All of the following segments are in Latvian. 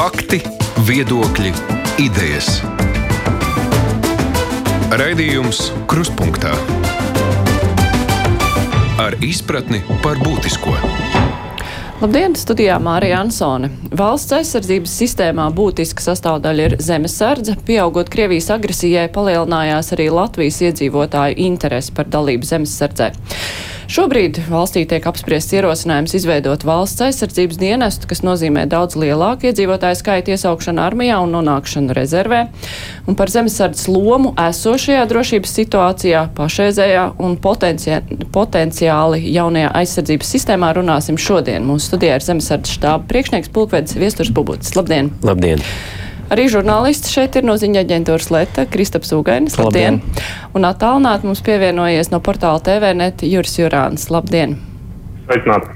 Fakti, viedokļi, idejas. Raidījums Kruspunkta ar izpratni par būtisko. Labdien, studijā Mārija Ansone. Valsts aizsardzības sistēmā būtiska sastāvdaļa ir zemesardze. Pieaugot Krievijas agresijai, palielinājās arī Latvijas iedzīvotāju interesi par dalību zemesardzē. Šobrīd valstī tiek apspriests ierosinājums izveidot valsts aizsardzības dienestu, kas nozīmē daudz lielāku iedzīvotāju skaitu iesaukšanu armijā un nonākšanu rezervē. Un par zemesardzes lomu esošajā drošības situācijā, pašreizējā un potenci potenciāli jaunajā aizsardzības sistēmā runāsim šodien. Mūsu studijā ir zemesardzes štāba priekšnieks Pulkvedis Viesturs Bubuts. Labdien! Labdien! Arī žurnālisti šeit ir no ziņa aģentūras Leta, Kristaps Ugainis. Labdien! labdien. Un attālināt mums pievienojies no portāla TVNet Juris Jurāns. Labdien! Sveicināti!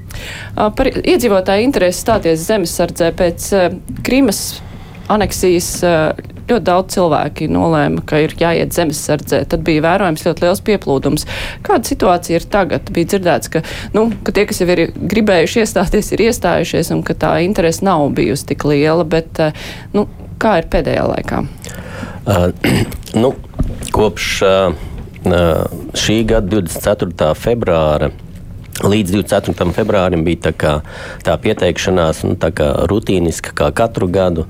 Par iedzīvotāju interesi stāties zemesardzē pēc Krīmas aneksijas ļoti daudz cilvēki nolēma, ka ir jāiet zemesardzē. Tad bija vērojams ļoti liels pieplūdums. Kāda situācija ir tagad? Bija dzirdēts, ka, nu, ka tie, kas jau ir gribējuši iestāties, ir iestājušies un ka tā interese nav bijusi tik liela. Bet, nu, Kā ir pēdējā laikā? Uh, nu, kopš uh, šī gada 24. februāra Līdz 24. februārim bija tā, kā, tā pieteikšanās nu, tā kā rutīniska, kā katru gadu.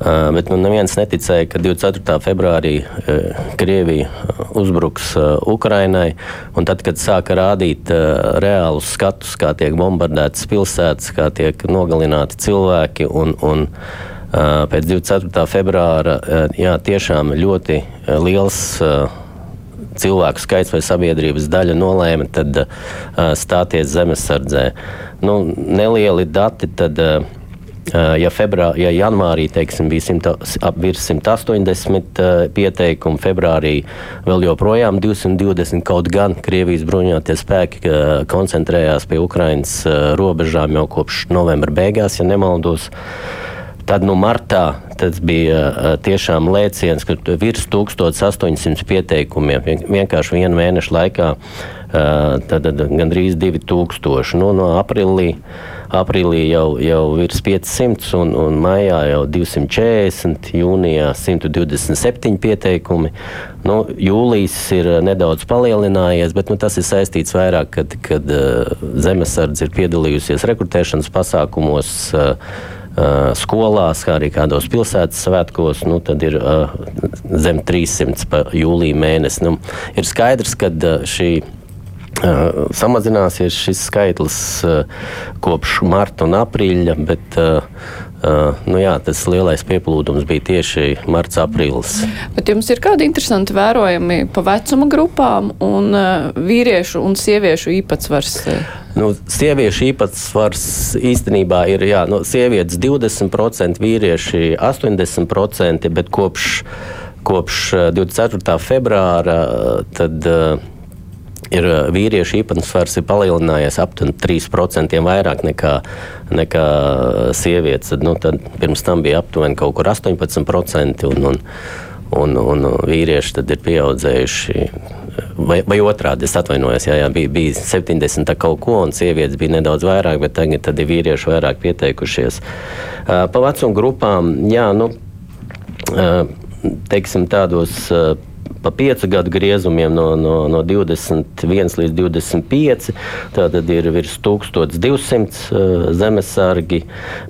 Uh, bet nu, neviens neticēja, ka 24. februārī uh, Krievija uzbruks uh, Ukrainai. Tad, kad sāka rādīt uh, reālus skatus, kā tiek bombardētas pilsētas, kā tiek nogalināti cilvēki un, un pēc 24. februāra jā, tiešām ļoti liels cilvēku skaits vai sabiedrības daļa nolēma tad, uh, stāties zemesardzē. Nu, nelieli dati tad. Uh, Ja, febrā, ja janvārī teiksim, bija 100, ap virs 180 uh, pieteikumu, februārī vēl joprojām 220 kaut gan Krievijas bruņotie spēki uh, koncentrējās pie Ukrainas uh, robežām jau kopš novembra beigās, ja nemaldos. Uh, Tad nu, martā tas bija tiešām lēciens, ka virs 1800 pieteikumiem vienkārši vienu mēnešu laikā tad, tad gandrīz 2000. Nu, no aprīlī, aprīlī jau, jau virs 500 un, un maijā jau 240, jūnijā 127 pieteikumi. Nu, jūlijas ir nedaudz palielinājies, bet nu, tas ir saistīts vairāk, kad, kad uh, zemesardze ir piedalījusies rekrutēšanas pasākumos. Uh, skolās, kā arī kādos pilsētas svētkos, nu, tad ir zem 300 pa jūlija mēnesi. Nu, ir skaidrs, ka šī samazināsies šis skaitlis kopš marta un aprīļa, bet uh, nu jā, tas lielais pieplūdums bija tieši marts, aprīlis. Bet jums ir kādi interesanti vērojumi pa vecuma grupām un uh, vīriešu un sieviešu īpatsvars? Nu, sieviešu īpatsvars īstenībā ir jā, nu, sievietes 20%, vīrieši 80%, bet kopš, kopš 24. februāra tad, uh, ir eh, vīriešu īpatsvars ir palielinājies aptuveni 3% vairāk nekā, nekā sievietes. Nu, tad pirms tam bija aptuveni kaut kur 18%. Un, un, Un, un vīrieši tad ir pieaudzējuši, vai, vai otrādi, es atvainojos, jā, jā, bija, bija 70 kaut ko, un sievietes bija nedaudz vairāk, bet tagad ir vīrieši vairāk pieteikušies. Pa vecuma grupām, jā, nu, teiksim, tādos pa piecu gadu griezumiem no, no, no 21 līdz 25. Tātad ir virs 1200 uh, zemesargi,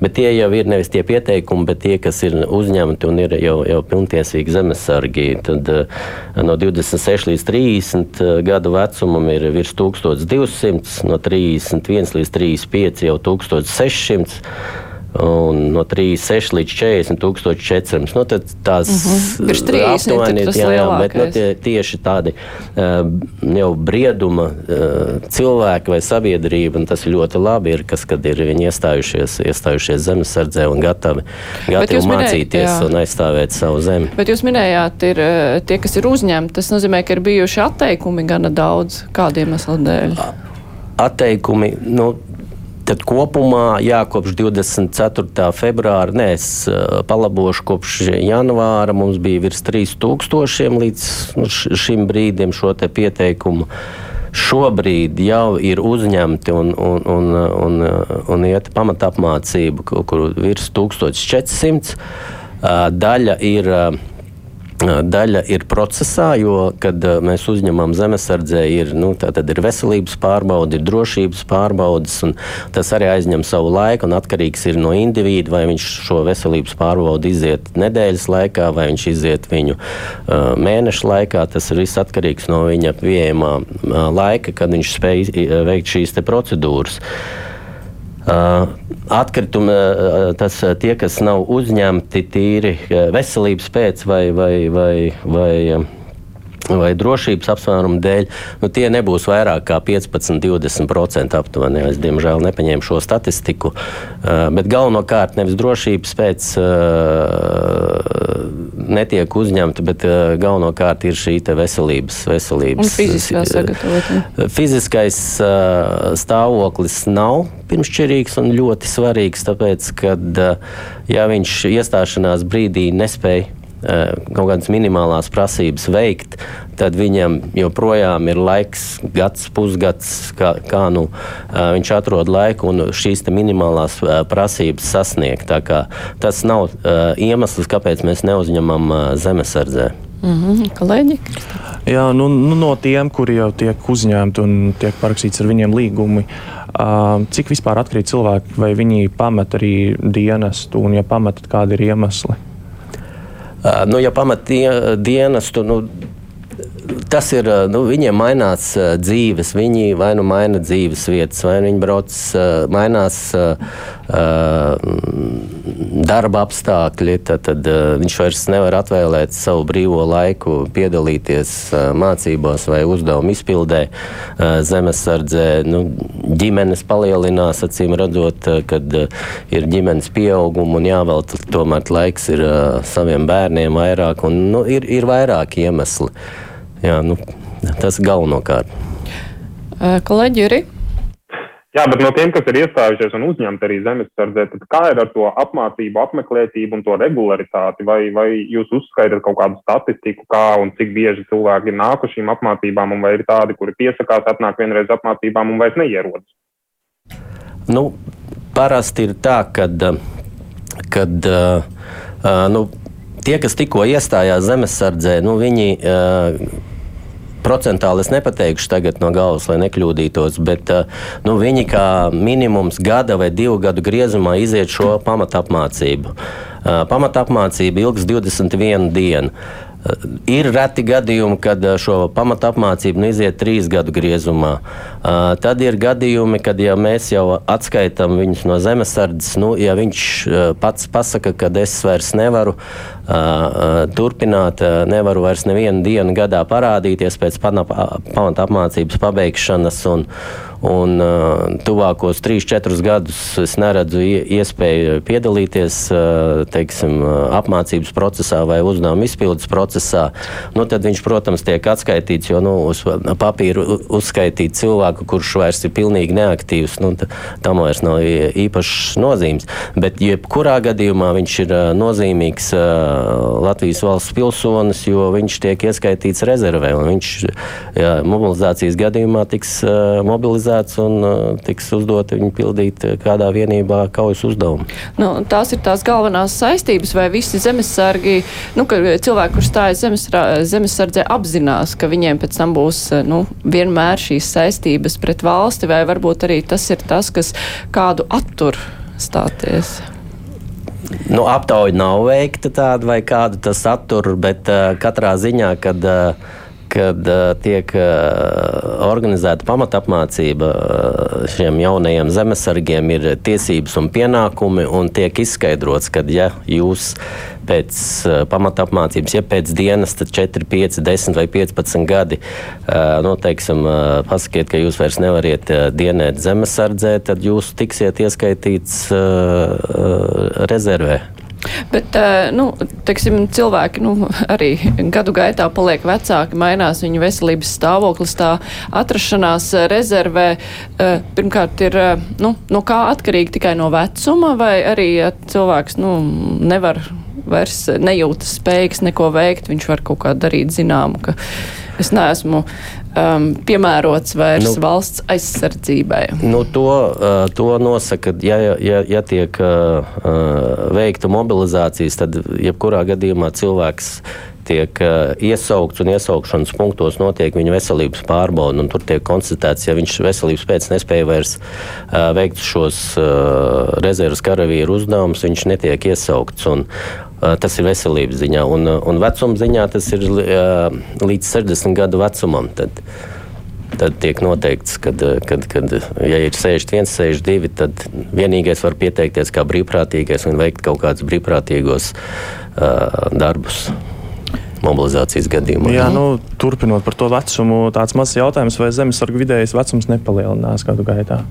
bet tie jau ir nevis tie pieteikumi, bet tie, kas ir uzņemti un ir jau, jau pilntiesīgi zemesargi. Tad uh, no 26 līdz 30 uh, gadu vecumam ir virs 1200, no 31 līdz 35 jau 1600 un no 36 līdz 40 tūkstoši 400. Nu, tās uh -huh. aptuveni ir jā, jā, bet, nu, tie, tieši tādi uh, jau brieduma uh, cilvēki vai sabiedrība, un tas ir ļoti labi, ir, kas, kad ir viņi iestājušies, iestājušies zemesardzē un gatavi, gatavi mācīties minējāt, un aizstāvēt savu zemi. Bet jūs minējāt, ir tie, kas ir uzņemti, tas nozīmē, ka ir bijuši atteikumi gana daudz kādiem iemesliem dēļ. Atteikumi, nu, Tad kopumā, jā, kopš 24. februāra, nē, es palabošu, kopš janvāra mums bija virs 3000 līdz nu, šim brīdim šo pieteikumu. šobrīd jau ir uzņemti un, un, un, un, un iet pamatapmācību, kur virs 1400. Daļa ir Daļa ir procesā, jo, kad mēs uzņemam zemesardzē, ir, nu, ir veselības pārbaude, ir drošības pārbaudes, un tas arī aizņem savu laiku. Atkarīgs ir no indivīda, vai viņš šo veselības pārbaudi iziet nedēļas laikā, vai viņš iziet viņu uh, mēneša laikā. Tas ir viss atkarīgs no viņa pieejamā uh, laika, kad viņš spēj veikt šīs procedūras. Uh, atkritumi, tas tie, kas nav uzņemti tīri veselības pēc vai, vai, vai, vai vai drošības apsvērumu dēļ, nu, tie nebūs vairāk kā 15-20% aptuveni. Es, diemžēl, nepaņēmu šo statistiku. Uh, bet galvenokārt nevis drošības pēc uh, netiek uzņemta, bet uh, galvenokārt ir šī veselības, veselības Un fiziskā sagatavotība. Fiziskais stāvoklis nav pirmšķirīgs un ļoti svarīgs, tāpēc, ka ja viņš iestāšanās brīdī nespēja Eh, kaut kādas minimālās prasības veikt, tad viņam joprojām ir laiks, gads, pusgads, kā, kā nu, eh, viņš atrod laiku un šīs minimālās eh, prasības sasniegt. Tas nav iemesls, kāpēc mēs neuzņemam zemesardzē. Mm -hmm. Kolēģi? Jā, nu, nu, no tiem, kuri jau tiek uzņemti un tiek parakstīts ar viņiem līgumi, uh, cik vispār atkrīt cilvēki, vai viņi pamet arī dienestu, un ja pamet, tad kādi ir iemesli? Nu, ja pamat dienestu, nu, tas ir, nu, viņiem mainās dzīves, viņi vai nu maina dzīves vietas, vai viņi brauc, mainās darba apstākļi, tad, tad viņš vairs nevar atvēlēt savu brīvo laiku, piedalīties mācībās vai uzdevumu izpildē, zemesardzē. Nu, ģimenes palielinās, acīm redzot, kad ir ģimenes pieauguma un jāvelta tomēr laiks ir saviem bērniem vairāk, un nu, ir, ir vairāki iemesli. Jā, nu, tas galvenokārt. Kolēģi, Juri? Jā, bet no tiem, kas ir iestājušies un uzņemti arī zemesardzē, tad kā ir ar to apmācību, apmeklētību un to regularitāti? Vai, vai jūs uzskaitat kaut kādu statistiku, kā un cik bieži cilvēki ir nākuši šīm apmācībām, un vai ir tādi, kuri piesakās, atnāk vienreiz apmācībām un vairs neierodas? Nu, parasti ir tā, ka kad, uh, nu, tie, kas tikko iestājās zemesardzē, nu, viņi. Uh, procentāli es nepateikšu tagad no galvas, lai nekļūdītos, bet eh, nu, viņi kā minimums gada vai divu gadu griezumā iziet šo pamatapmācību. Eh, pamatapmācība ilgs 21 dienu. Eh, ir reti gadījumi, kad šo pamatapmācību nu iziet trīs gadu griezumā. Tad ir gadījumi, kad ja mēs jau atskaitām viņus no zemesardzes, nu, ja viņš pats pasaka, ka es vairs nevaru turpināt, nevaru vairs nevienu dienu gadā parādīties pēc pamata apmācības pabeigšanas. Un, Un uh, tuvākos 3-4 gadus es neredzu iespēju piedalīties uh, teiksim, apmācības procesā vai uzdevuma izpildes procesā. Nu, tad viņš, protams, tiek atskaitīts, jo nu, uz papīra uzskaitīt cilvēku, kurš vairs ir pilnīgi neaktīvs, nu, tam vairs nav īpašs nozīmes. Bet jebkurā gadījumā viņš ir uh, nozīmīgs uh, Latvijas valsts pilsonis, jo viņš tiek ieskaitīts rezervē. Viņš jā, mobilizācijas gadījumā tiks uh, mobilizēts mobilizēts un uh, tiks uzdoti viņu pildīt uh, kādā vienībā kaujas uzdevumu. Nu, tās ir tās galvenās saistības, vai visi zemesargi, nu, ka cilvēki, kurš stājas zemesardzē, apzinās, ka viņiem pēc tam būs uh, nu, vienmēr šīs saistības pret valsti, vai varbūt arī tas ir tas, kas kādu attur stāties. Nu, aptauja nav veikta tāda, vai kādu tas attur, bet uh, katrā ziņā, kad uh, kad uh, tiek uh, organizēta pamatapmācība uh, šiem jaunajiem zemesargiem, ir tiesības un pienākumi, un tiek izskaidrots, ka ja jūs pēc pamatapmācības, ja pēc dienas, tad 4, 5, 10 vai 15 gadi, nu, teiksim, pasakiet, ka jūs vairs nevariet dienēt zemesardzē, tad jūs tiksiet ieskaitīts rezervē. Bet, eh, nu, teiksim, cilvēki nu, arī gadu gaitā paliek vecāki, mainās viņu veselības stāvoklis, tā atrašanās rezervē. Eh, pirmkārt, ir eh, nu, no kā atkarīgi tikai no vecuma, vai arī ja cilvēks nu, nevar vairs nejūtas spējīgs neko veikt, viņš var kaut kā darīt zināmu, ka es neesmu um, piemērots vairs nu, valsts aizsardzībai. Nu, to, uh, to nosaka, ja, ja, ja tiek uh, uh, veikta mobilizācijas, tad jebkurā gadījumā cilvēks tiek uh, iesaukts un iesaukšanas punktos notiek viņa veselības pārbauda. Tur tiek konstatēts, ja viņš veselības pēc nespēja vairs uh, veikt šos uh, rezerves karavīru uzdevumus, viņš netiek iesaukts. Un, tas ir veselības ziņā, un, un vecuma ziņā tas ir līdz 60 gadu vecumam. Tad, tad tiek noteikts, ka, kad, kad, ja ir 61, 62, tad vienīgais var pieteikties kā brīvprātīgais un veikt kaut kādus brīvprātīgos uh, darbus mobilizācijas gadījumā. Jā, nu, turpinot par to vecumu, tāds mazs jautājums, vai zemesargu vidējais vecums nepalielinās gadu gaitā?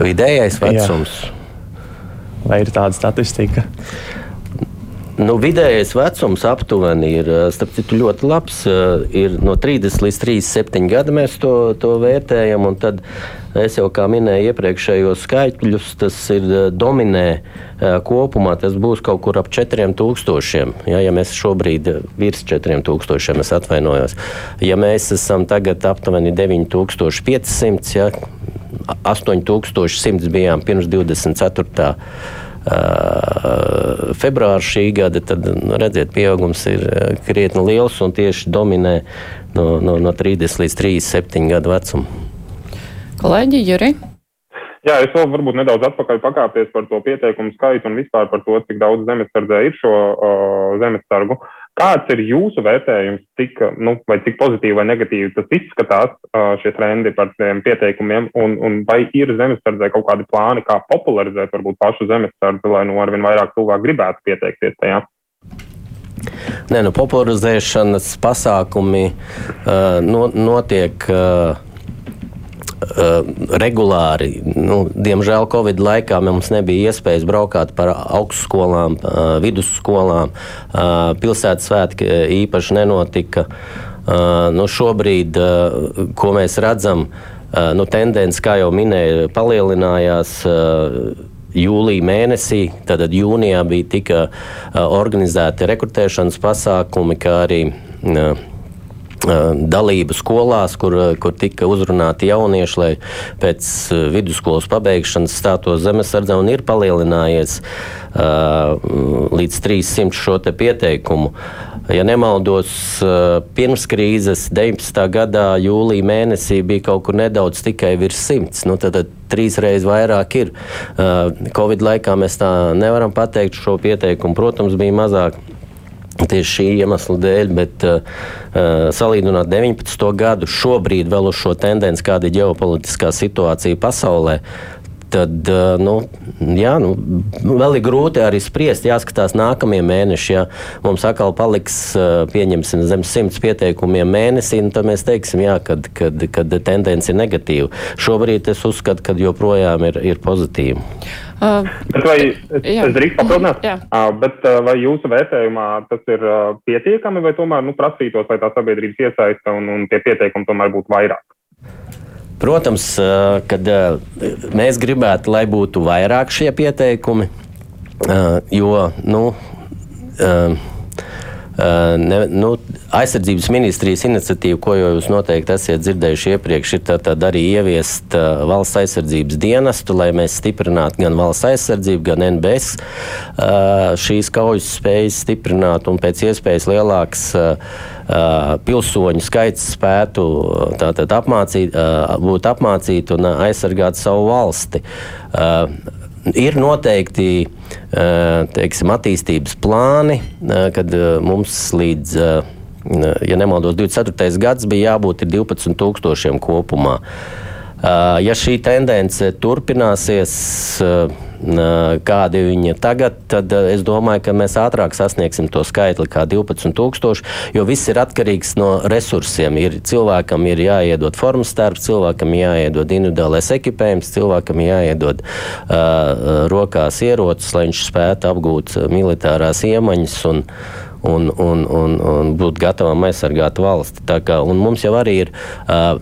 Vidējais vecums. Jā. Vai ir tāda statistika? Nu, vidējais vecums aptuveni ir citu, ļoti labs. Ir no 30 līdz 37 gadi mēs to, to vērtējam. Tad es jau kā minēju iepriekšējos skaitļus, tas ir dominē kopumā. Tas būs kaut kur ap 4000. Ja, ja mēs šobrīd virs 4000, es atvainojos. Ja mēs esam tagad aptuveni 9500, ja, 8100 bijām pirms 24 februāra šī gada, tad nu, redziet, pieaugums ir krietni liels un tieši dominē no, no, no 30 līdz 37 gadu vecuma. Kolēģi, Juri? Jā, es vēl varbūt nedaudz atpakaļ pakāpties par to pieteikumu skaitu un vispār par to, cik daudz zemesardzē ir šo uh, zemesargu. Kāds ir jūsu vērtējums, cik, nu, cik pozitīvi vai negatīvi tas izskatās, šie trendi par tiem pieteikumiem, un, un vai ir zemesardzē kaut kādi plāni, kā popularizēt varbūt pašu zemesardzi, lai nu arvien vairāk cilvēku gribētu pieteikties tajā? Nē, nu, popularizēšanas pasākumi uh, no, notiek. Uh, regulāri. Nu, diemžēl Covid laikā mums nebija iespējas braukāt par augstskolām, uh, vidusskolām. Uh, pilsētas svētki īpaši nenotika. Nu, šobrīd, ko mēs redzam, nu, tendence, kā jau minēju, palielinājās jūlijā mēnesī. Tad jūnijā bija tika organizēti rekrutēšanas pasākumi, kā arī dalību skolās, kur, kur tika uzrunāti jaunieši, lai pēc vidusskolas pabeigšanas stātos zemesardzē un ir palielinājies uh, līdz 300 šo pieteikumu. Ja nemaldos, pirms krīzes 19. gadā jūlijā mēnesī bija kaut kur nedaudz tikai virs simts. Nu, tad, tad trīs reizes vairāk ir. Covid laikā mēs tā nevaram pateikt šo pieteikumu. Protams, bija mazāk Tieši šī iemesla dēļ, bet uh, salīdzinot 19. gadu, šobrīd vēl uz šo tendenci, kāda ir ģeopolitiskā situācija pasaulē, tad nu, jā, nu, vēl ir grūti arī spriest. Jāskatās nākamie mēneši. Ja mums atkal paliks, pieņemsim, zem simts pieteikumiem mēnesī, nu, tad mēs teiksim, jā, kad, kad, kad tendence ir negatīva. Šobrīd es uzskatu, ka joprojām ir, ir pozitīva. Uh, bet vai es, es drīkstu papildināt? Uh, bet uh, vai jūsu vērtējumā tas ir uh, pietiekami, vai tomēr nu, prasītos, lai tā sabiedrības iesaista un, un tie pieteikumi tomēr būtu vairāk? Protams, kad mēs gribētu, lai būtu vairāk šie pieteikumi, jo nu, ne, nu, aizsardzības ministrijas iniciatīva, ko jūs noteikti esat dzirdējuši iepriekš, ir tad arī ieviest uh, valsts aizsardzības dienestu, lai mēs stiprinātu gan valsts aizsardzību, gan NBS uh, šīs kaujas spējas stiprināt un pēc iespējas lielāks uh, pilsoņu skaits spētu tātad, apmācīt, būt apmācīti un aizsargāt savu valsti ir noteikti teiksim, attīstības plāni, kad mums līdz, ja nemaldos, 24. gads bija jābūt 12,000 kopumā. Ja šī tendence turpināsies, kādi viņi ir tagad, tad es domāju, ka mēs ātrāk sasniegsim to skaitli kā 12,000, jo viss ir atkarīgs no resursiem. Ir, cilvēkam ir jāiedod formas starps, cilvēkam jāiedod individuālais ekipējums, cilvēkam jāiedod uh, rokās ierocis, lai viņš spētu apgūt militārās iemaņas. Un, un, un, un, un būt gatavam aizsargāt valsti. Kā, mums jau arī ir uh,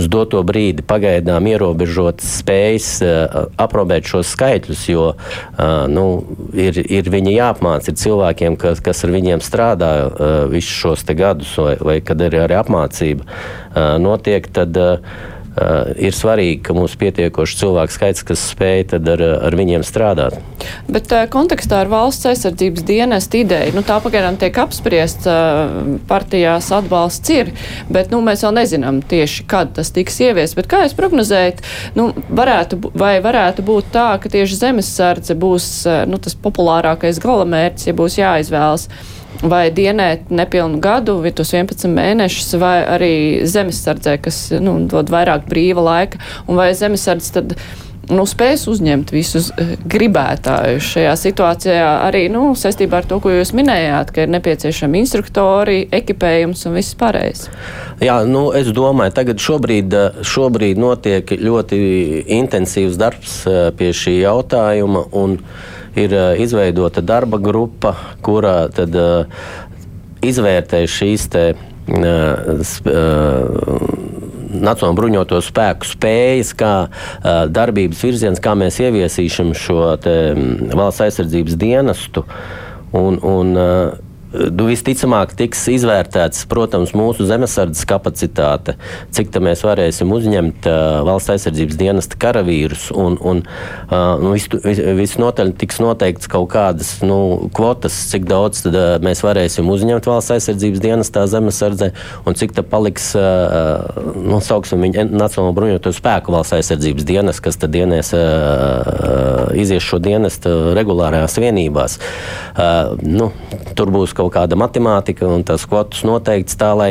uz doto brīdi pagaidām ierobežotas spējas uh, aprobēt šos skaitļus, jo uh, nu, ir, ir viņi jāapmāca, ir cilvēkiem, kas, kas ar viņiem strādā uh, visus šos gadus, vai, vai kad ir arī apmācība uh, notiek. Tad, uh, Uh, ir svarīgi, ka mums ir pietiekoši cilvēku skaits, kas spēj ar, ar viņiem strādāt. Bet uh, kontekstā ar valsts aizsardzības dienestu ideju, nu, tā pagaidām tiek apspriests, uh, partijās atbalsts ir, bet nu, mēs vēl nezinām tieši, kad tas tiks ievies. Bet kā jūs prognozējat, nu, varētu, vai varētu būt tā, ka tieši zemesardze būs nu, tas populārākais galamērķis, ja būs jāizvēlas? Vai dienēt nepilnu gadu, vai tos 11 mēnešus, vai arī zemesardzē, kas nu, dod vairāk brīva laika, un vai zemesardze tad nu, spēs uzņemt visus eh, gribētājus šajā situācijā, arī nu, saistībā ar to, ko jūs minējāt, ka ir nepieciešami instruktori, ekipējums un viss pārējais. Jā, nu, es domāju, tagad šobrīd, eh, šobrīd notiek ļoti intensīvs darbs eh, pie šī jautājuma. Un, ir izveidota darba grupa, kurā tad izvērtē šīs te, Nacionālo bruņoto spēku spējas, kā darbības virziens, kā mēs ieviesīsim šo te, valsts aizsardzības dienestu. Un, un, uh, Nu, visticamāk, tiks izvērtēts, protams, mūsu zemesardzes kapacitāte, cik tā mēs varēsim uzņemt uh, valsts aizsardzības dienesta karavīrus. Un, un uh, nu, vis, vis, visnotaļ tiks noteikts kaut kādas nu, kvotas, cik daudz tad, uh, mēs varēsim uzņemt valsts aizsardzības dienestā zemesardzē, un cik tā paliks, uh, nu, viņu, Nacionālo bruņoto spēku valsts aizsardzības dienas, kas tad dienēs, uh, izies šo dienestu regulārajās vienībās. Uh, nu, tur būs kaut kāda matemātika un tās kvotas noteikts tā, lai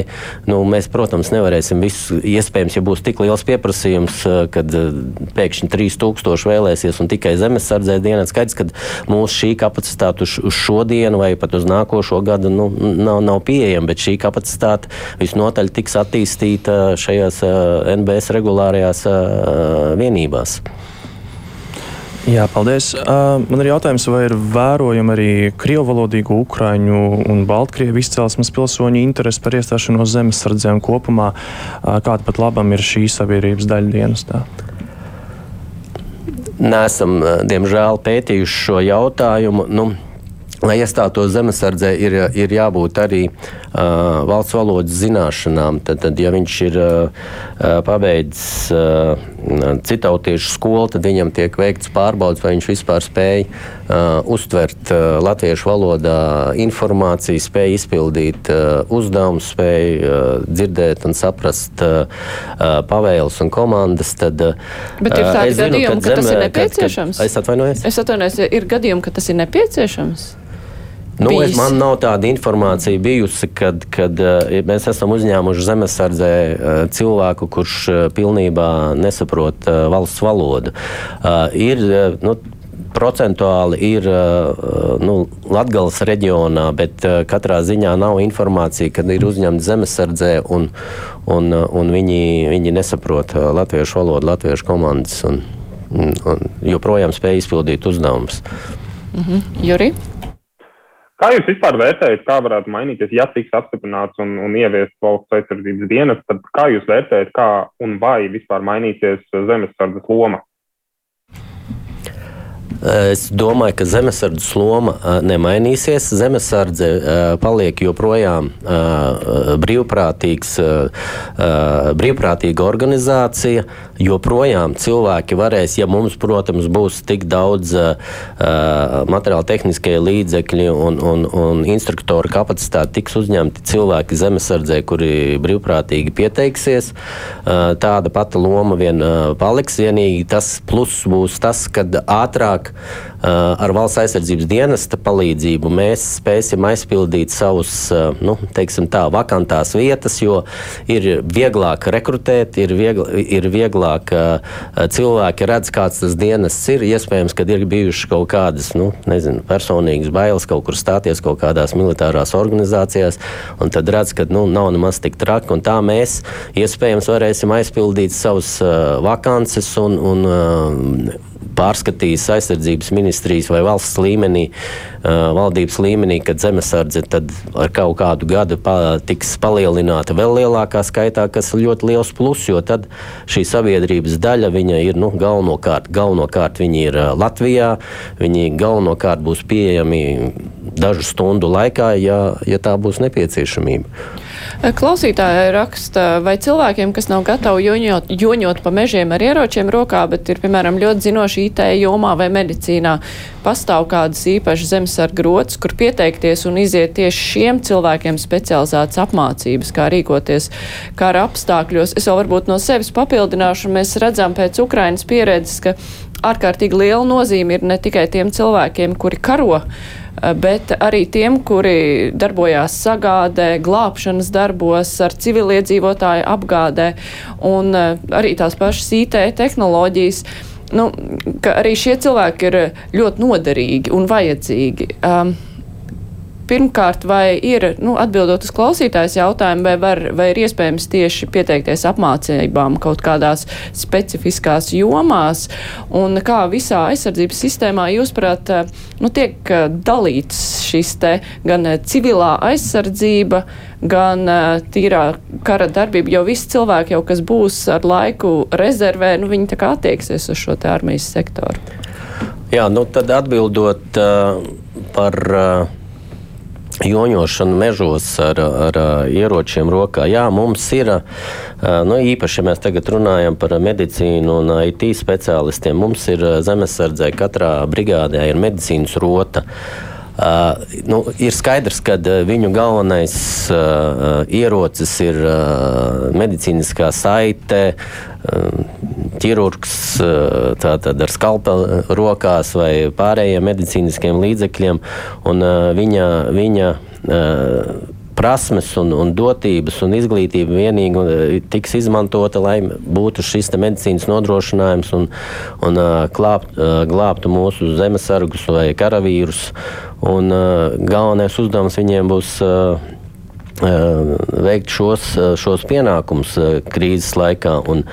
nu, mēs, protams, nevarēsim visu, iespējams, ja būs tik liels pieprasījums, eh, kad eh, pēkšņi 3000 vēlēsies un tikai zemesardzē dienā, skaidrs, ka mūsu šī kapacitāte uz, uz šo dienu vai pat uz nākošo gadu nu, nav, nav pieejama, bet šī kapacitāte visnotaļ tiks attīstīta šajās eh, NBS regulārajās vienībās. Jā, paldies. Uh, man ir jautājums, vai ir vērojama arī krievalodīgu ukraiņu un baltkrievu izcelsmes pilsoņu interese par iestāšanos zemesardzēm kopumā, uh, kāda pat labam ir šī sabiedrības daļa dienestā? Nesam, diemžēl, pētījuši šo jautājumu. Nu, Lai iestātos zemesardzē, ir, ir jābūt arī uh, valsts valodas zināšanām. Tad, tad ja viņš ir uh, pabeidzis uh, citautiešu skolu, tad viņam tiek veikts pārbaudas, vai viņš vispār spēj uh, uztvert uh, latviešu valodā informāciju, spēj izpildīt uh, uzdevumus, spēj uh, dzirdēt un saprast uh, uh, pavēles un komandas. Tad, uh, Bet ir tādi gadījumi, ka, ka tas ir nepieciešams. Kad, kad, es atvainojos. Es atvainojos, ir gadījumi, ka tas ir nepieciešams. Nu, es, man nav tāda informācija bijusi, kad, kad uh, mēs esam uzņēmuši zemesardzē uh, cilvēku, kurš uh, pilnībā nesaprot valsts valodu. Ir, nu, procentuāli ir nu, Latvijas reģionā, bet katrā ziņā nav informācija, kad ir uzņemta zemesardzē un, un, un viņi, viņi nesaprot latviešu valodu, latviešu komandas un, un joprojām spēj izpildīt uzdevumus. Mhm. Juri? Kā jūs vispār vērtējat, kā varētu mainīties, ja tiks apstiprināts un, un ieviests valsts aizsardzības dienas, tad kā jūs vērtējat, kā un vai vispār mainīsies zemesardzes loma? Es domāju, ka zemesardzes loma nemainīsies. Zemesardze paliek joprojām brīvprātīgs, brīvprātīga organizācija. Joprojām cilvēki varēs, ja mums, protams, būs tik daudz materiāla tehniskie līdzekļi un, un, un instruktoru kapacitāte, tiks uzņemti cilvēki zemesardzē, kuri brīvprātīgi pieteiksies. Tāda pati loma vien paliks. Vienīgi tas pluss būs tas, kad ātrāk Uh, ar valsts aizsardzības dienesta palīdzību mēs spēsim aizpildīt savus, uh, nu, teiksim tā, vakantās vietas, jo ir vieglāk rekrutēt, ir, viegl, ir vieglāk uh, cilvēki redz, kāds tas dienests ir. Iespējams, ka ir bijušas kaut kādas, nu, nezinu, personīgas bailes kaut kur stāties kaut kādās militārās organizācijās, un tad redz, ka nu, nav nemaz tik traki, un tā mēs iespējams varēsim aizpildīt savus vakances un, un pārskatīs aizsardzības ministrijas vai valsts līmenī, valdības līmenī, kad zemesardze ar kaut kādu gadu tiks palielināta vēl lielākā skaitā, kas ir ļoti liels pluss, jo tad šī sabiedrības daļa ir nu, galvenokārt, galvenokārt viņi ir Latvijā, viņi galvenokārt būs pieejami dažu stundu laikā, ja, ja tā būs nepieciešamība. Klausītāja raksta, vai cilvēkiem, kas nav gatavi joņot, joņot pa mežiem ar ieročiem rokā, bet ir, piemēram, ļoti zinoši IT jomā vai medicīnā, pastāv kādas īpašas zemesarga rotas, kur pieteikties un iziet tieši šiem cilvēkiem specializētas apmācības, kā rīkoties kara apstākļos. Es vēl varbūt no sevis papildināšu, mēs redzam pēc Ukrainas pieredzes, ka ārkārtīgi liela nozīme ir ne tikai tiem cilvēkiem, kuri karo, bet arī tiem, kuri darbojās sagādē, glābšanas darbos, ar civiliedzīvotāju apgādē un eh, arī tās pašas IT tehnoloģijas. Nu, arī šie cilvēki ir ļoti noderīgi un vajadzīgi. Um, Pirmkārt, vai ir, nu, atbildot uz klausītājs jautājumu, vai, var, vai ir iespējams tieši pieteikties apmācībām kaut kādās specifiskās jomās, un kā visā aizsardzības sistēmā, jūsuprāt, nu, tiek eh, dalīts šis te gan eh, civilā aizsardzība, gan uh, tīrā kara darbība, jo visi cilvēki jau, kas būs ar laiku rezervē, nu, viņi tā kā attieksies uz šo te armijas sektoru. Jā, nu tad atbildot uh, par uh, joņošanu mežos ar, ar ieročiem rokā. Jā, mums ir, nu, īpaši, ja mēs tagad runājam par medicīnu un IT speciālistiem, mums ir zemesardzē katrā brigādē ir medicīnas rota. Uh, nu, ir skaidrs, ka viņu galvenais uh, ierocis ir uh, medicīniskā saite, uh, ķirurgs uh, tātad ar skalpeli rokās vai pārējiem medicīniskiem līdzekļiem. Un, uh, viņa, viņa uh, prasmes un, un dotības un izglītība vienīgi tiks izmantota, lai būtu šis medicīnas nodrošinājums un, un klāpt, glābtu mūsu zemesargus vai karavīrus. Un, galvenais uzdevums viņiem būs Eh, veikt šos, eh, šos pienākumus eh, krīzes laikā. Un,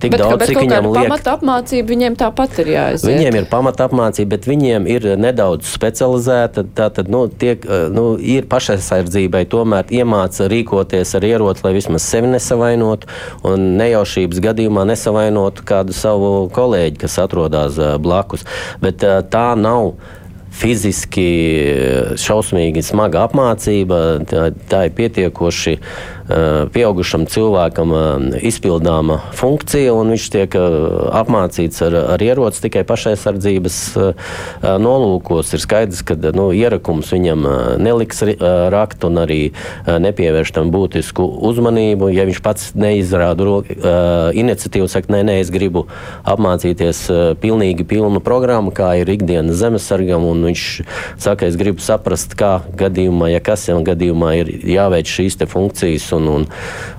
tik bet, daudz, cik viņiem liek. Pamata apmācība viņiem tāpat ir jāiziet. Viņiem ir pamata apmācība, bet viņiem ir nedaudz specializēta. Tātad nu, tiek, nu, ir pašaizsardzībai tomēr iemāca rīkoties ar ieroci, lai vismaz sevi nesavainotu un nejaušības gadījumā nesavainotu kādu savu kolēģi, kas atrodas blakus. Bet tā nav fiziski šausmīgi smaga apmācība, tā, tā ir pietiekoši pieaugušam cilvēkam uh, izpildāma funkcija, un viņš tiek uh, apmācīts ar, ar ieroci tikai pašaizsardzības nolūkos. Ir skaidrs, ka nu, ierakums viņam neliks rakt un arī nepievērš tam būtisku uzmanību. Ja viņš pats neizrāda iniciatīvu, saka, nē, nē, es gribu apmācīties pilnīgi pilnu programmu, kā ir ikdienas zemesargam un viņš saka, es gribu saprast, kā gadījumā, ja kas jau gadījumā ir jāveic šīs funkcijas un, un,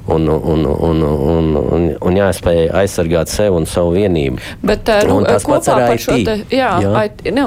un, un, un, un, un, un jāspēj aizsargāt sevi un savu vienību. Bet nu, kopā par IT. šo te, jā, jā. IT, ne,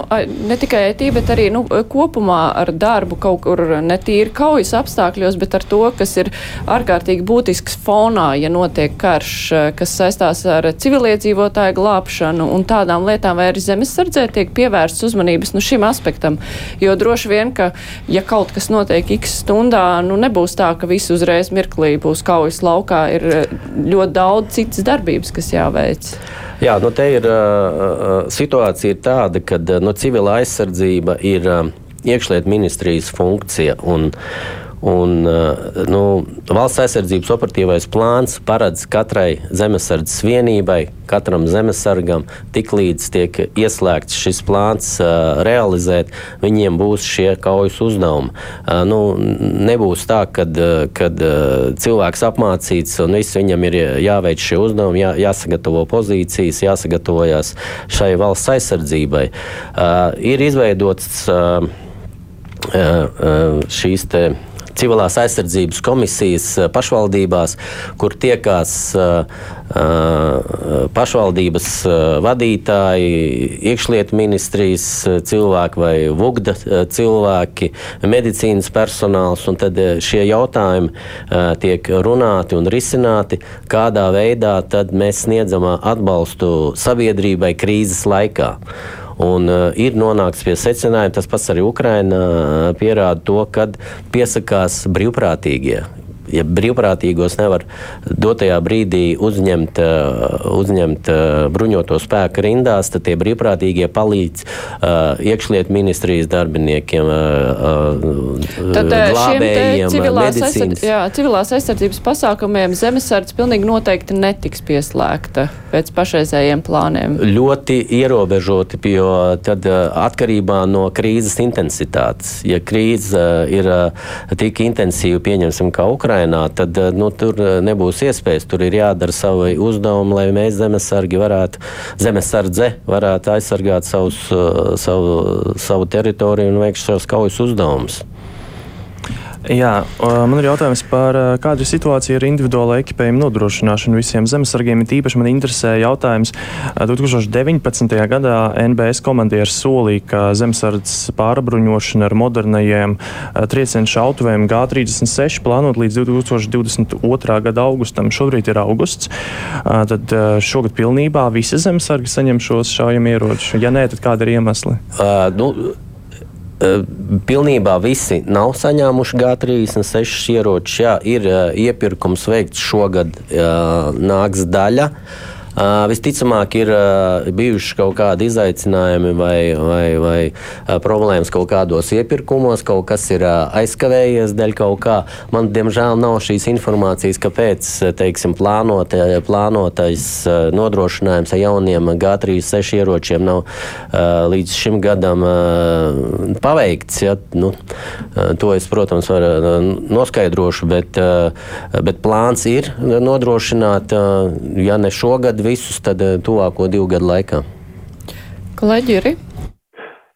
ne tikai IT, bet arī nu, kopumā ar darbu kaut kur ne tīri kaujas apstākļos, bet ar to, kas ir ārkārtīgi būtisks fonā, ja notiek karš, kas saistās ar civiliedzīvotāju glābšanu un tādām lietām, vai arī zemesardzē tiek pievērsts uzmanības nu, šim aspektam. Jo droši vien, ka ja kaut kas notiek x stundā, nu nebūs tā, ka visi uzreiz mirklī būs kaujas laukā. Ir eh, ļoti daudz citas darbības, kas jāveic. Jā, nu te ir uh, situācija ir tāda, ka nu, civila aizsardzība ir iekšlietu ministrijas funkcija. Un, uh, Un, eh, nu, valsts aizsardzības operatīvais plāns paredz katrai zemesardzes vienībai, katram zemesargam, tiklīdz tiek ieslēgts šis plāns uh, realizēt, viņiem būs šie kaujas uzdevumi. Uh, nu, nebūs tā, ka kad, uh, cilvēks apmācīts un viss viņam ir jāveic šie uzdevumi, jā, jāsagatavo pozīcijas, jāsagatavojas šai valsts aizsardzībai. Ir izveidots šīs te civilās aizsardzības komisijas pašvaldībās, kur tiekās pašvaldības vadītāji, iekšlietu ministrijas cilvēki vai vugda cilvēki, medicīnas personāls. Tad šie jautājumi tiek runāti un risināti, kādā veidā mēs sniedzam atbalstu sabiedrībai krīzes laikā. Un, uh, ir nonākts pie secinājuma, tas pats arī Ukraina uh, pierāda to, ka piesakās brīvprātīgie ja brīvprātīgos nevar dotajā brīdī uzņemt, uh, uzņemt uh, bruņoto spēku rindās, tad tie brīvprātīgie palīdz uh, iekšlietu ministrijas darbiniekiem, tad, glābējiem, civilās, aizsardz, jā, civilās aizsardzības pasākumiem zemesardze pilnīgi noteikti netiks pieslēgta pēc pašreizējiem plāniem. Ļoti ierobežoti, jo tad atkarībā no krīzes intensitātes, ja krīze ir tik intensīva, pieņemsim, kā Ukraina, Ukrainā, tad eh, nu, tur eh, nebūs iespējas. Tur ir jādara savi uzdevumi, lai mēs zemesargi varētu, zemesardze varētu aizsargāt savus, eh, savu, savu teritoriju un veikt savus kaujas uzdevumus. Jā, man ir jautājums par kādu situāciju ar individuālo ekipējumu nodrošināšanu visiem zemesargiem. Tīpaši man interesē jautājums 2019. gadā NBS komandieris solīja, ka zemesardzes pārbruņošana ar modernajiem triecienu šautuvēm G36 plānot līdz 2022. gada augustam. Šobrīd ir augusts. Tad šogad pilnībā visi zemesargi saņem šos šaujamieročus. Ja nē, tad kādi ir iemesli? Uh, nu pilnībā visi nav saņēmuši G36 ieročus. Jā, ir iepirkums veikts šogad, nāks daļa. Uh, visticamāk, ir uh, bijuši kaut kādi izaicinājumi vai, vai, vai uh, problēmas kaut kādos iepirkumos, kaut kas ir aizkavējies dēļ kaut kā. Man, diemžēl, nav šīs informācijas, kāpēc teiksim, plānot, plānotais nodrošinājums ar jauniem G36 ieročiem nav līdz šim gadam paveikts. Ja? Nu, to es, protams, varu noskaidrošu, bet, bet plāns ir nodrošināt, ja ne šogad, visus tad eh, tuvāko divu gadu laikā. Kolēģi, ir?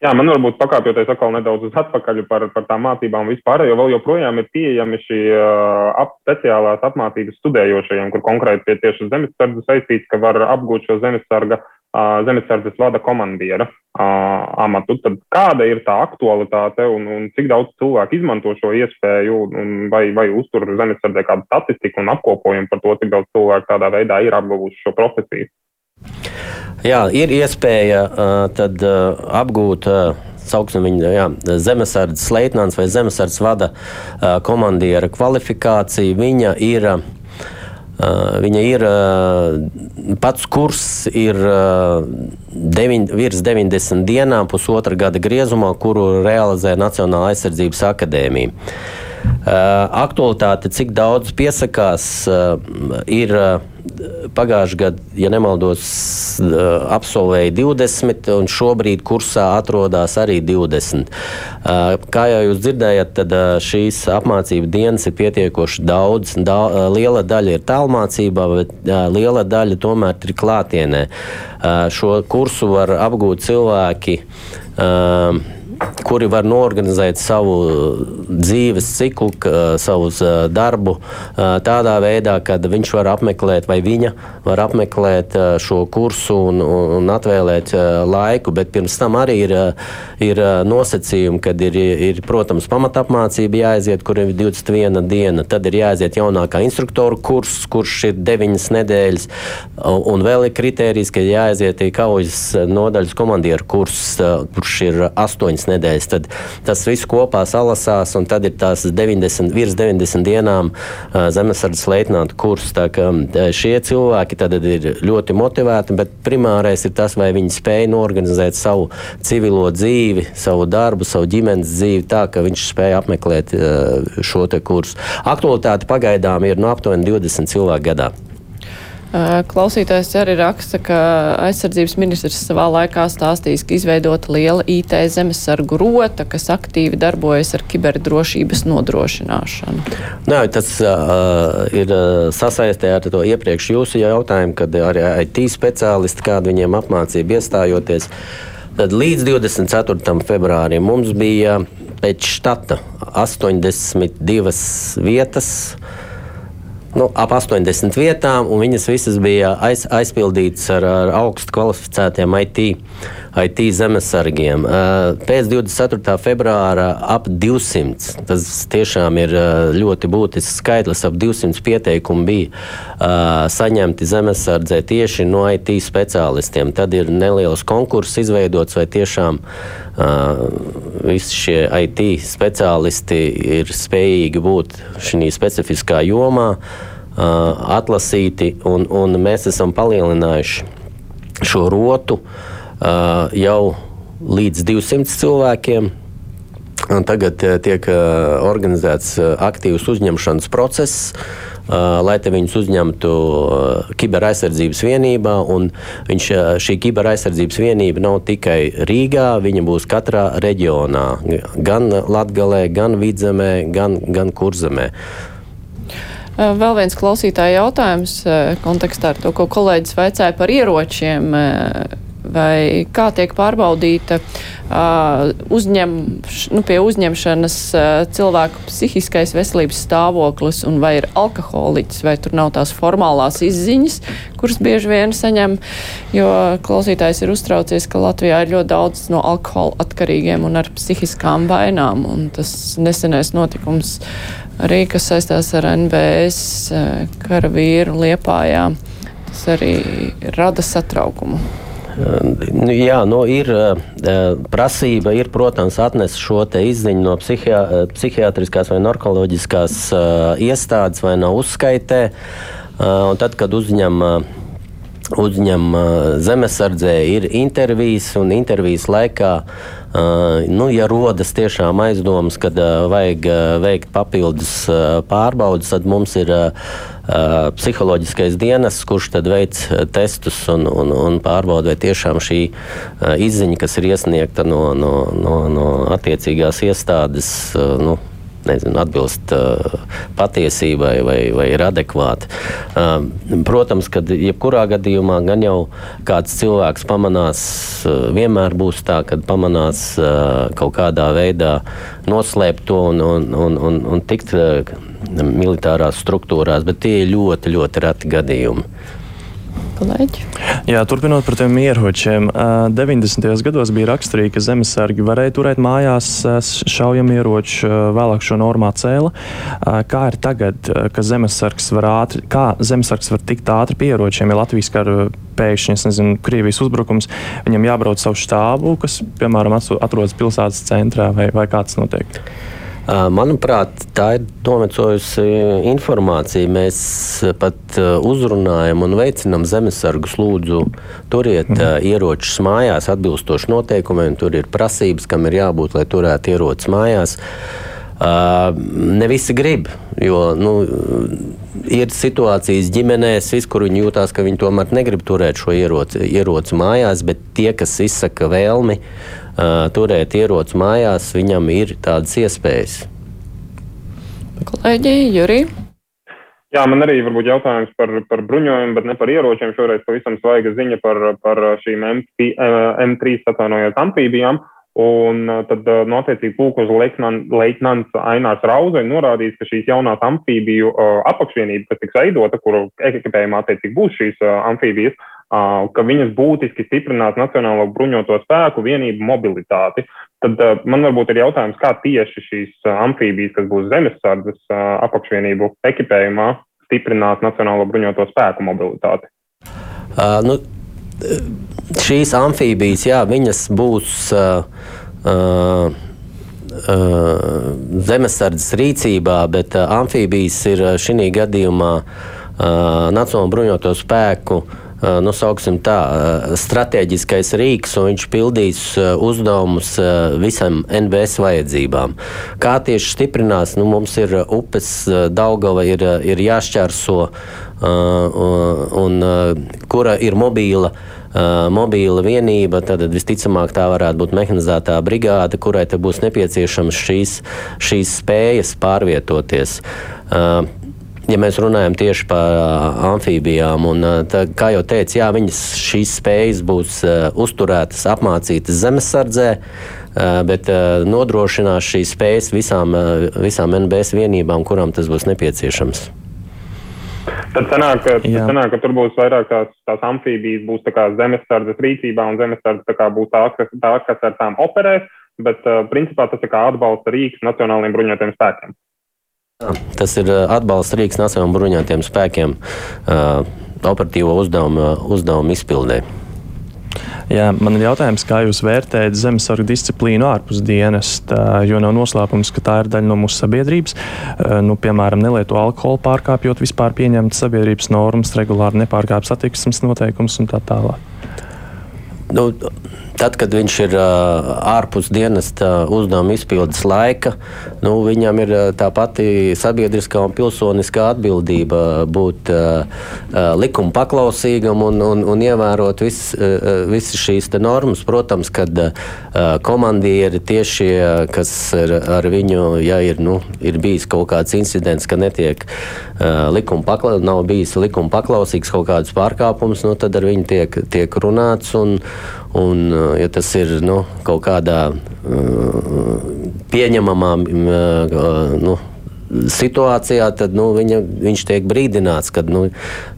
Jā, man varbūt pakāpjoties atkal nedaudz uz atpakaļ par, par tām mācībām vispār, jo vēl joprojām ir pieejami šī uh, ap, speciālās apmācības studējošajiem, kur konkrēti pie tieši zemesardze saistīts, ka var apgūt šo zemesarga, uh, zemesardzes vada komandiera amatu. Tad kāda ir tā aktualitāte un, un cik daudz cilvēku izmanto šo iespēju un vai, vai uztur zemesardzē kādu statistiku un apkopojumu par to, cik daudz cilvēku tādā veidā ir apguvuši šo profesiju? Jā, ir iespēja uh, tad, uh, apgūt. Uh, sauksim viņu jā, zemesardzes leitnants vai zemesardzes vada uh, komandiera kvalifikācija. Viņa ir, uh, viņa ir pats kurs ir deviņ, virs 90 dienām, pusotra gada griezumā, kuru realizē Nacionāla aizsardzības akadēmija. Aktualitāte, cik daudz piesakās, ir pagājušajā gadā, ja nemaldos, absolvēja 20, un šobrīd kursā atrodas arī 20. Kā jau jūs dzirdējat, tad šīs apmācību dienas ir pietiekoši daudz. Da, liela daļa ir tālmācībā, bet liela daļa tomēr ir klātienē. Šo kursu var apgūt cilvēki kuri var norganizēt savu dzīves ciklu, savu darbu tādā veidā, ka viņš var apmeklēt vai viņa var apmeklēt šo kursu un, un atvēlēt laiku. Bet pirms tam arī ir, ir nosacījumi, kad ir, ir protams, pamatapmācība jāaiziet, kur ir 21 diena. Tad ir jāaiziet jaunākā instruktoru kurs, kurš ir 9 nedēļas. Un vēl ir kriterijs, ka jāaiziet kaujas nodaļas komandieru kurs, kurš ir 8 trīs nedēļas. Tad tas viss kopā salasās, un tad ir tās 90, virs 90 dienām zemesardzes leitnāta kurs. Šie cilvēki ir ļoti motivēti, bet primārais ir tas, vai viņi spēj norganizēt savu civilo dzīvi, savu darbu, savu ģimenes dzīvi tā, ka viņš spēj apmeklēt šo kursu. Aktualitāte pagaidām ir no aptuveni 20 cilvēku gadā. Klausītājs arī raksta, ka aizsardzības ministrs savā laikā stāstījis, ka izveidota liela IT zemesargu rota, kas aktīvi darbojas ar kiberdrošības nodrošināšanu. Nē, tas uh, ir sasaistē ar to iepriekš jūsu jautājumu, kad arī IT speciālisti, kādu viņiem apmācību iestājoties, tad līdz 24. februārim mums bija pēc štata 82 vietas nu, ap 80 vietām, un viņas visas bija aiz, aizpildītas ar, ar augstu kvalificētiem IT, IT zemesargiem. Pēc 24. februāra ap 200. Tas tiešām ir ļoti būtisks skaitlis. Ap 200 pieteikumu bija saņemti zemesardzē tieši no IT speciālistiem. Tad ir neliels konkurss izveidots, vai tiešām visi šie IT speciālisti ir spējīgi būt šajā specifiskā jomā, atlasīti, un, un mēs esam palielinājuši šo rotu jau līdz 200 cilvēkiem. Tagad tiek organizēts aktīvs uzņemšanas process, lai te viņus uzņemtu kiberaizsardzības vienībā. Viņš, šī kiberaizsardzības vienība nav tikai Rīgā, viņa būs katrā reģionā, gan Latgalē, gan Vidzemē, gan, gan Kurzemē. Vēl viens klausītāja jautājums kontekstā ar to, ko kolēģis vaicāja par ieročiem vai kā tiek pārbaudīta uh, uzņem, nu, pie uzņemšanas uh, cilvēku psihiskais veselības stāvoklis un vai ir alkoholiķis, vai tur nav tās formālās izziņas, kuras bieži vien saņem, jo klausītājs ir uztraucies, ka Latvijā ir ļoti daudz no alkohola atkarīgiem un ar psihiskām vainām, un tas nesenais notikums arī, kas saistās ar NBS karavīru Liepājā, tas arī rada satraukumu. Nu, jā, nu, ir prasība, ir, protams, atnest šo izziņu no psihia, psihiatriskās vai narkoloģiskās iestādes vai no uzskaitē. Un tad, kad uzņem uzņem zemesardzē, ir intervijas, un intervijas laikā, nu, ja rodas tiešām aizdomas, ka vajag veikt papildus pārbaudas, tad mums ir psiholoģiskais dienas, kurš tad veic testus un, un, un pārbauda, vai tiešām šī izziņa, kas ir iesniegta no, no, no, no attiecīgās iestādes, nu, nezinu, atbilst uh, patiesībai vai, vai ir adekvāti. Uh, protams, ka jebkurā gadījumā gan jau kāds cilvēks pamanās, uh, vienmēr būs tā, ka pamanās uh, kaut kādā veidā noslēpt to un, un, un, un, un tikt uh, militārās struktūrās, bet tie ir ļoti, ļoti reti gadījumi kolēģi. Jā, turpinot par tiem ieročiem. 90. gados bija raksturīgi, ka zemesargi varēja turēt mājās šaujamieroču, vēlāk šo normā cēla. Kā ir tagad, ka zemesargs var ātri, zemesargs var tikt ātri pie ieročiem, ja Latvijas kara pēkšņi, nezinu, Krievijas uzbrukums, viņam jābrauc savu štābu, kas, piemēram, atrodas pilsētas centrā, vai, vai kāds notiek? Manuprāt, tā ir novecojusi informācija. Mēs pat uzrunājam un veicinām zemesargus. Lūdzu, turiet mm. ieročus mājās atbilstoši noteikumiem. Tur ir prasības, kam ir jābūt, lai turētu ierocis mājās. Uh, ne visi grib, jo nu, ir situācijas ģimenēs, vis, kur viņi jūtās, ka viņi tomēr negrib turēt šo ieroci, ieroci mājās, bet tie, kas izsaka vēlmi uh, turēt ieroci mājās, viņam ir tādas iespējas. Kolēģi, Jurija. Jā, man arī varbūt jautājums par, par bruņojumu, bet ne par ieročiem. Šoreiz pavisam svaiga ziņa par, par šīm M3, M3 atvainojot amfībijām. Un tad, nu, attiecīgi, pulkoža leitnants Ainārs Rauze norādījis, ka šīs jaunās amfībiju uh, apakšvienības, kas tiks veidota, kuru ekipējumā attiecīgi būs šīs uh, amfībijas, uh, ka viņas būtiski stiprinās Nacionālo bruņoto spēku vienību mobilitāti. Tad man varbūt ir jautājums, kā tieši šīs amfībijas, kas būs zemesardzes apakšvienību ekipējumā, stiprinās Nacionālo bruņoto spēku mobilitāti. Uh, nu, šīs amfībijas, jā, viņas būs uh, uh, zemesardzes rīcībā, bet amfībijas ir šī gadījumā Nacionālo bruņoto spēku uh, nu, tā, strateģiskais rīks, un viņš pildīs uzdevumus visam NBS vajadzībām. Kā tieši stiprinās, nu, mums ir upes Daugava, ir, ir jāšķērso un kura ir mobīla. Mobīla vienība, tad visticamāk tā varētu būt mehanizētā brigāde, kurai būs nepieciešams šīs, šīs spējas pārvietoties. Ja mēs runājam tieši par amfībijām, un, tā, kā jau teicu, jā, viņas šīs spējas būs uzturētas, apmācītas zemesardzē, bet nodrošinās šīs spējas visām, visām NBS vienībām, kurām tas būs nepieciešams. Tad sanāk, ka, tad sanāk, ka tur būs vairāk tās, tās amfībijas, būs tā zemesardzes rīcībā, un zemesardzes būs tā, kas, tā, kas ar tām operēs, bet principā tas ir kā atbalsta rīks nacionālajiem bruņotajiem spēkiem. Tas ir atbalsta rīks nacionālajiem bruņotajiem spēkiem uh, operatīvo uzdevumu, uzdevumu izpildē. Jā, man ir jautājums, kā jūs vērtējat zemesargu disciplīnu ārpus dienas, tā, jo nav noslēpums, ka tā ir daļa no mūsu sabiedrības. Nu, piemēram, nelieto alkoholu pārkāpjot vispār pieņemtas sabiedrības normas, regulāri nepārkāpj satiksmes noteikumus un tā tālāk. Nu, Tad, kad viņš ir uh, ārpus dienas uzdevuma izpildes laika, nu, viņam ir uh, tā pati sabiedriskā un pilsoniskā atbildība būt uh, uh, likuma paklausīgam un, un, un ievērot visas uh, vis šīs normas. Protams, kad uh, komandieri tieši, kas ir ar viņu, ja ir, nu, ir bijis kaut kāds incidents, ka netiek uh, likuma paklausīgs, nav bijis likuma paklausīgs kaut kāds pārkāpums, nu, tad ar viņu tiek, tiek runāts. Un, Un, uh, ja tas ir nu, kaut kādā uh, pieņemamā uh, nu, situācijā, tad nu, viņa, viņš tiek brīdināts, ka nu,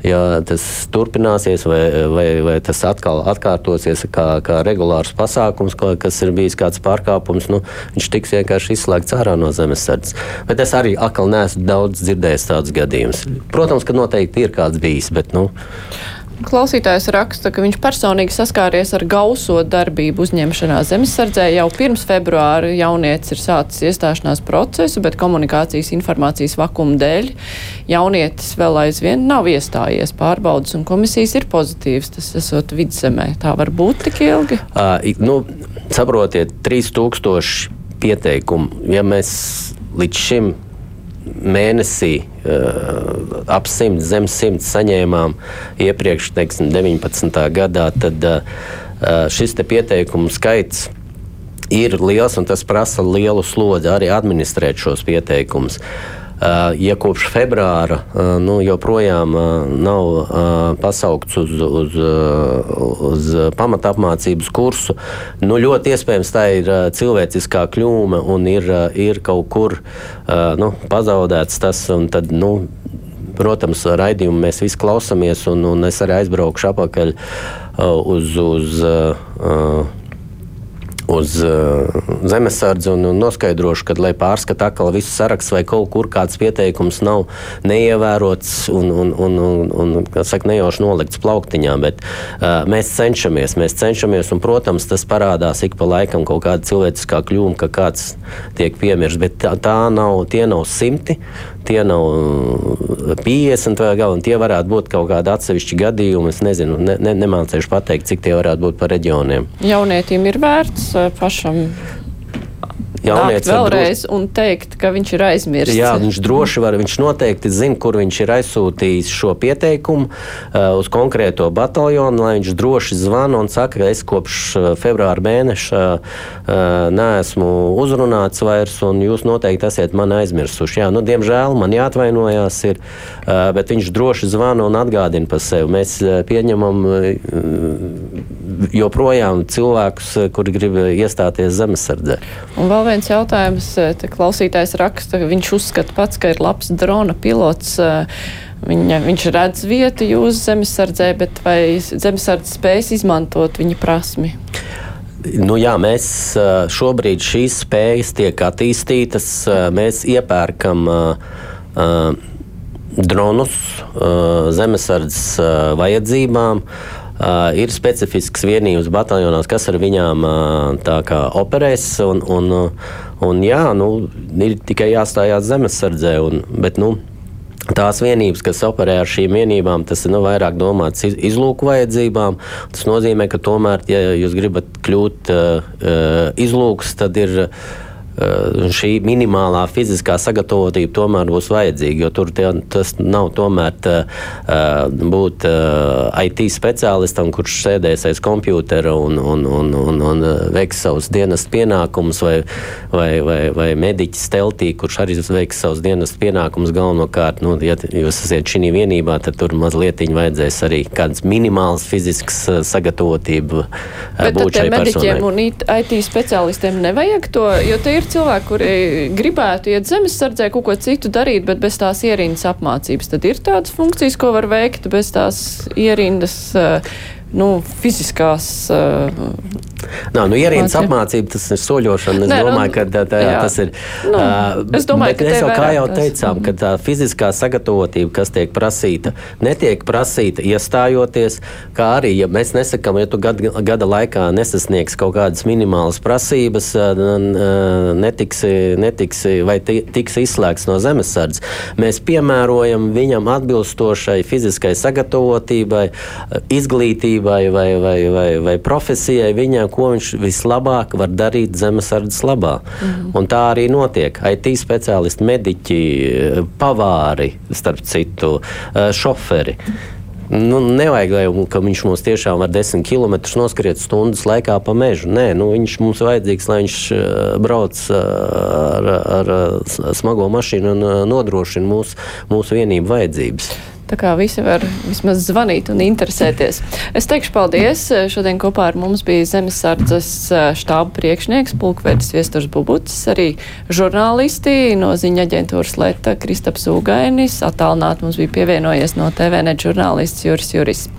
ja tas turpināsies vai, vai, vai tas atkal atkārtosies kā, kā regulārs pasākums, kas ir bijis kāds pārkāpums, nu, viņš tiks vienkārši izslēgts ārā no zemesardzes. Bet es arī atkal neesmu daudz dzirdējis tādus gadījumus. Protams, ka noteikti ir kāds bijis, bet. Nu, Klausītājs raksta, ka viņš personīgi saskāries ar gauso darbību uzņemšanā zemesardzē. Jau pirms februāra jaunietis ir sācis iestāšanās procesu, bet komunikācijas informācijas vakuma dēļ jaunietis vēl aizvien nav iestājies. Pārbaudas un komisijas ir pozitīvas. Tas esot vidzemē. Tā var būt tik ilgi? Uh, nu, saprotiet, 3000 pieteikumu. Ja mēs līdz šim mēnesī uh, ap 100, zem 100 saņēmām iepriekš, teiksim, 19. gadā, tad uh, šis te pieteikumu skaits ir liels un tas prasa lielu slodzi arī administrēt šos pieteikumus. Uh, ja kopš februāra eh, nu, joprojām eh, nav pasaukts uz, uz, uz pamatapmācības kursu, nu, ļoti iespējams tā ir cilvēciskā kļūme un ir, ir kaut kur nu, pazaudēts tas. Tad, nu, protams, raidījumu mēs visi klausāmies, un, un es arī aizbraukšu atpakaļ uz. uz uh, uz uh, zemesardzi un, un noskaidrošu, ka, lai pārskata atkal visu sarakstu vai kaut kur kāds pieteikums nav neievērots un, un, un, un, un saka, nejauši nolikts plauktiņā. Bet uh, mēs cenšamies, mēs cenšamies, un, protams, tas parādās ik pa laikam kaut kāda cilvēciskā kļūme, ka kāds tiek piemirsts. Bet tā, tā nav, tie nav simti, tie nav 50 vai galvenā. Tie varētu būt kaut kādi atsevišķi gadījumi. Es nezinu, ne, ne, nemācīšu pateikt, cik tie varētu būt par reģioniem. Jaunietim ir vērts eh, pašam Jaunietis vēlreiz droši... un teikt, ka viņš ir aizmirsis. Jā, viņš droši var, viņš noteikti zina, kur viņš ir aizsūtījis šo pieteikumu uh, uz konkrēto bataljonu, lai viņš droši zvana un saka, ka es kopš uh, februāra mēneša uh, neesmu uzrunāts vairs, un jūs noteikti esat mani aizmirsuši. Jā, nu, diemžēl man jāatvainojās, ir, uh, bet viņš droši zvana un atgādina par sevi. Mēs uh, pieņemam uh, joprojām cilvēkus, kuri grib iestāties zemesardzē. Un vēl viens jautājums. Te klausītājs raksta, ka viņš uzskata pats, ka ir labs drona pilots. Viņa, viņš redz vietu jūsu zemesardzē, bet vai zemesardze spējas izmantot viņa prasmi? Nu, jā, mēs šobrīd šīs spējas tiek attīstītas. Mēs iepērkam dronus zemesardzes vajadzībām. Uh, Uh, ir specifisks vienības bataljonos, kas ar viņām uh, operēs. Un, un, un, jā, nu, ir tikai jāstājās zemesardzē. Un, bet, nu, Tās vienības, kas operē ar šīm vienībām, tas ir nu, vairāk domāts izlūku vajadzībām. Tas nozīmē, ka tomēr, ja jūs gribat kļūt uh, izlūks, tad ir šī minimālā fiziskā sagatavotība tomēr būs vajadzīga, jo tur tie, tas nav tomēr tā, būt IT speciālistam, kurš sēdēs aiz kompjutera un, un, un, un, un veiks savus dienas pienākumus, vai, vai, vai, vai mediķis teltī, kurš arī veiks savus dienas pienākumus galvenokārt. Nu, ja jūs esat šī vienībā, tad tur mazliet vajadzēs arī kādas minimālas fiziskas sagatavotība būt šai mediķiem un IT speciālistiem nevajag to, jo te ir cilvēki, kuri gribētu iet zemesardzē kaut ko citu darīt, bet bez tās ierindas apmācības. Tad ir tādas funkcijas, ko var veikt bez tās ierindas. Uh, nu, fiziskās. Uh, Nā, nu, ierīnas apmācība, tas ir soļošana. Es Nē, domāju, ka tā, tā, jā. tas ir. Nu, es domāju, ka mēs jau kā jau teicām, ka tā fiziskā sagatavotība, kas tiek prasīta, netiek prasīta iestājoties, kā arī, ja mēs nesakām, ja tu gada, gada laikā nesasniegs kaut kādas minimālas prasības, netiksi, netiksi vai tiks izslēgts no zemesardzes, mēs piemērojam viņam atbilstošai fiziskai sagatavotībai, izglītībai izglītībai vai, vai, vai, vai profesijai viņam, ko viņš vislabāk var darīt zemesardzes labā. Mm -hmm. Tā arī notiek. IT speciālisti, mediķi, pavāri, starp citu, eh, šoferi. Nu, nevajag, lai, ka viņš mums tiešām var desmit km noskriet stundas laikā pa mežu. Nē, nu, viņš mums vajadzīgs, lai viņš eh, brauc eh, ar, ar, smago mašīnu un nodrošina mūsu, mūsu vienību vajadzības. Tā kā visi var vismaz zvanīt un interesēties. Es teikšu paldies. Šodien kopā ar mums bija Zemesardzes eh, štāba priekšnieks, pulkvedis Viesturs Bubucis, arī žurnālisti no ziņa aģentūras Leta Kristaps Ugainis. Atālināt mums bija pievienojies no TVNet žurnālists Juris Juris.